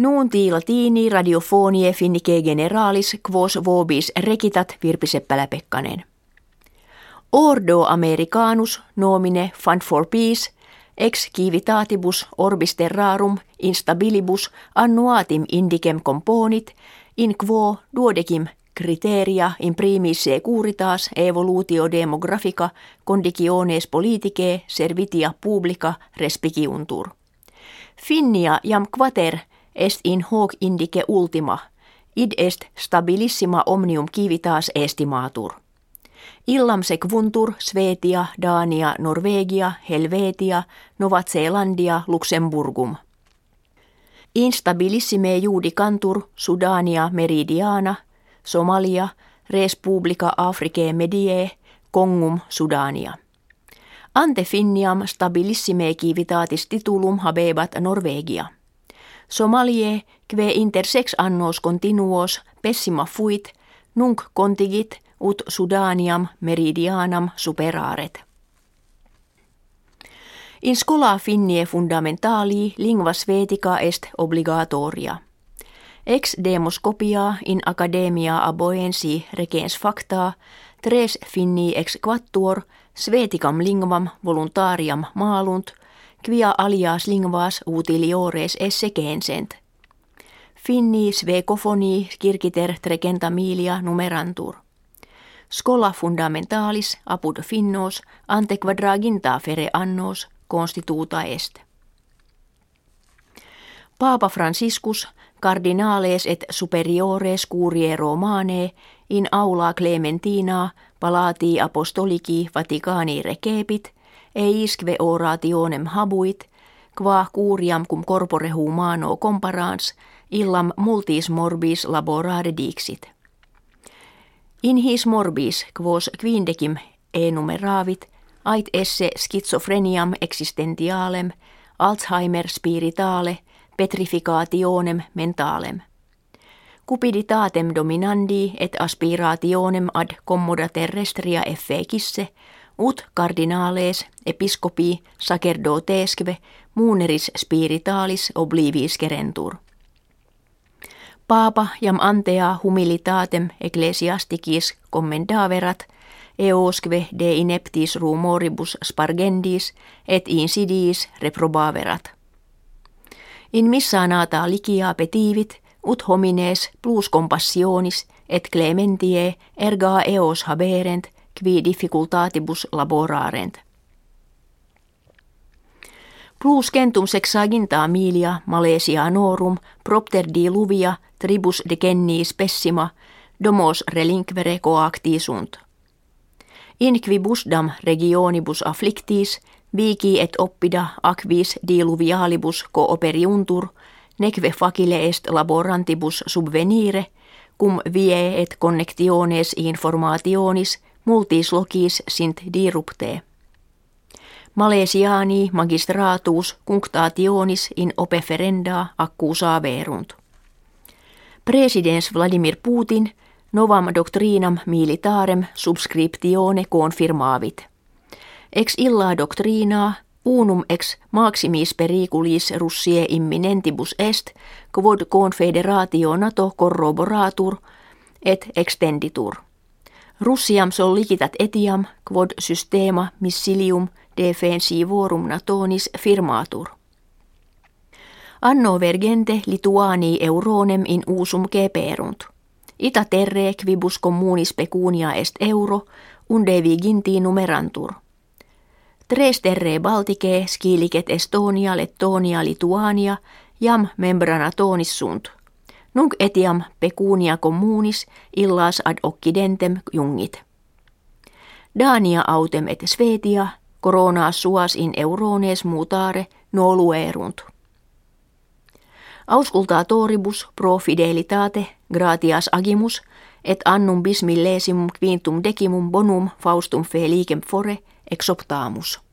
Nuunti latini radiofonie finnike generalis quos vobis rekitat Virpi Seppälä-Pekkanen. Ordo Americanus nomine Fund for Peace ex civitatibus orbis terrarum instabilibus annuatim indicem componit in quo duodecim criteria in primis securitas evolutio demografica conditiones politicae servitia publica respiciuntur. Finnia jam quater est in hoc indice ultima, id est stabilissima omnium civitas estimatur. Illam sequuntur Svetia, Dania, Norvegia, Helvetia, Nova Zeelandia, Luxemburgum. Instabilissime judicantur Sudania meridiana, Somalia, Respublica Africae Medie, Kongum Sudania. Ante finniam stabilissime civitatis titulum habebat Norvegia. Somalie, kve inter sex annos continuos pessima fuit, nunc contigit ut Sudaniam meridianam superaret. In scola finnie fundamentali lingua svetica est obligatoria. Ex demos copia in academia aboensi regens facta, tres finni ex quattuor, sveticam lingvam voluntariam maalunt, quia alias linguas utiliores esse gensent. Finni svekofoni kirkiter trecenta milia numerantur. Scola fundamentalis apud finnos ante quadraginta fere annos constituta est. Paapa Franciscus cardinales et superiores curie romane in aula Clementina palati apostolici Vaticani recepit eisque orationem habuit qua curiam cum corpore humano comparans illam multis morbis laborare dixit. In his morbis quos quindecim enumeravit ait esse schizophreniam existentialem Alzheimer spiritale petrificationem mentalem. Cupiditatem dominandi et aspirationem ad commoda terrestria effekisse ut cardinales episcopi sacerdotesque muuneris spiritalis oblivis kerentur. Paapa jam antea humilitatem ecclesiasticis commendaverat eosque de ineptis rumoribus spargendis et insidiis reprobaverat. In missa nata licia petivit ut homines plus compassionis et clementie erga eos haberent qui difficultatibus laborarent. Plus centum sexaginta milia Malesia norum propter diluvia tribus decennis pessima domos relinquere coactisunt. In quibusdam regionibus afflictis vici et oppida aquis diluvialibus cooperiuntur neque facile est laborantibus subvenire cum vie et connectiones informationis multis locis sint dirupte. Malesiani magistratus cunctationis in opeferenda accusaverunt. Presidens Vladimir Putin novam doctrinam militarem subscriptione confirmavit. Ex illa doctrina unum ex maximis periculis Russie imminentibus est, quod confederatio NATO corroboratur et extenditur. Russiam sollicitat etiam quod systema missilium defensivorum natonis firmatur. Anno vergente Lituani euronem in usum keperunt. Ita terre quibus communis pecunia est euro, unde viginti numerantur. Tres terre Baltike, skilicet Estonia, Lettonia, Lituania, jam membrana tonis sunt. Nunc etiam pecunia communis illas ad occidentem jungit. Dania autem et Svetia, corona suas in eurones mutare noluerunt. Auscultatoribus pro fidelitate gratias agimus et annum bis quintum decimum bonum faustum felicem fore exoptamus.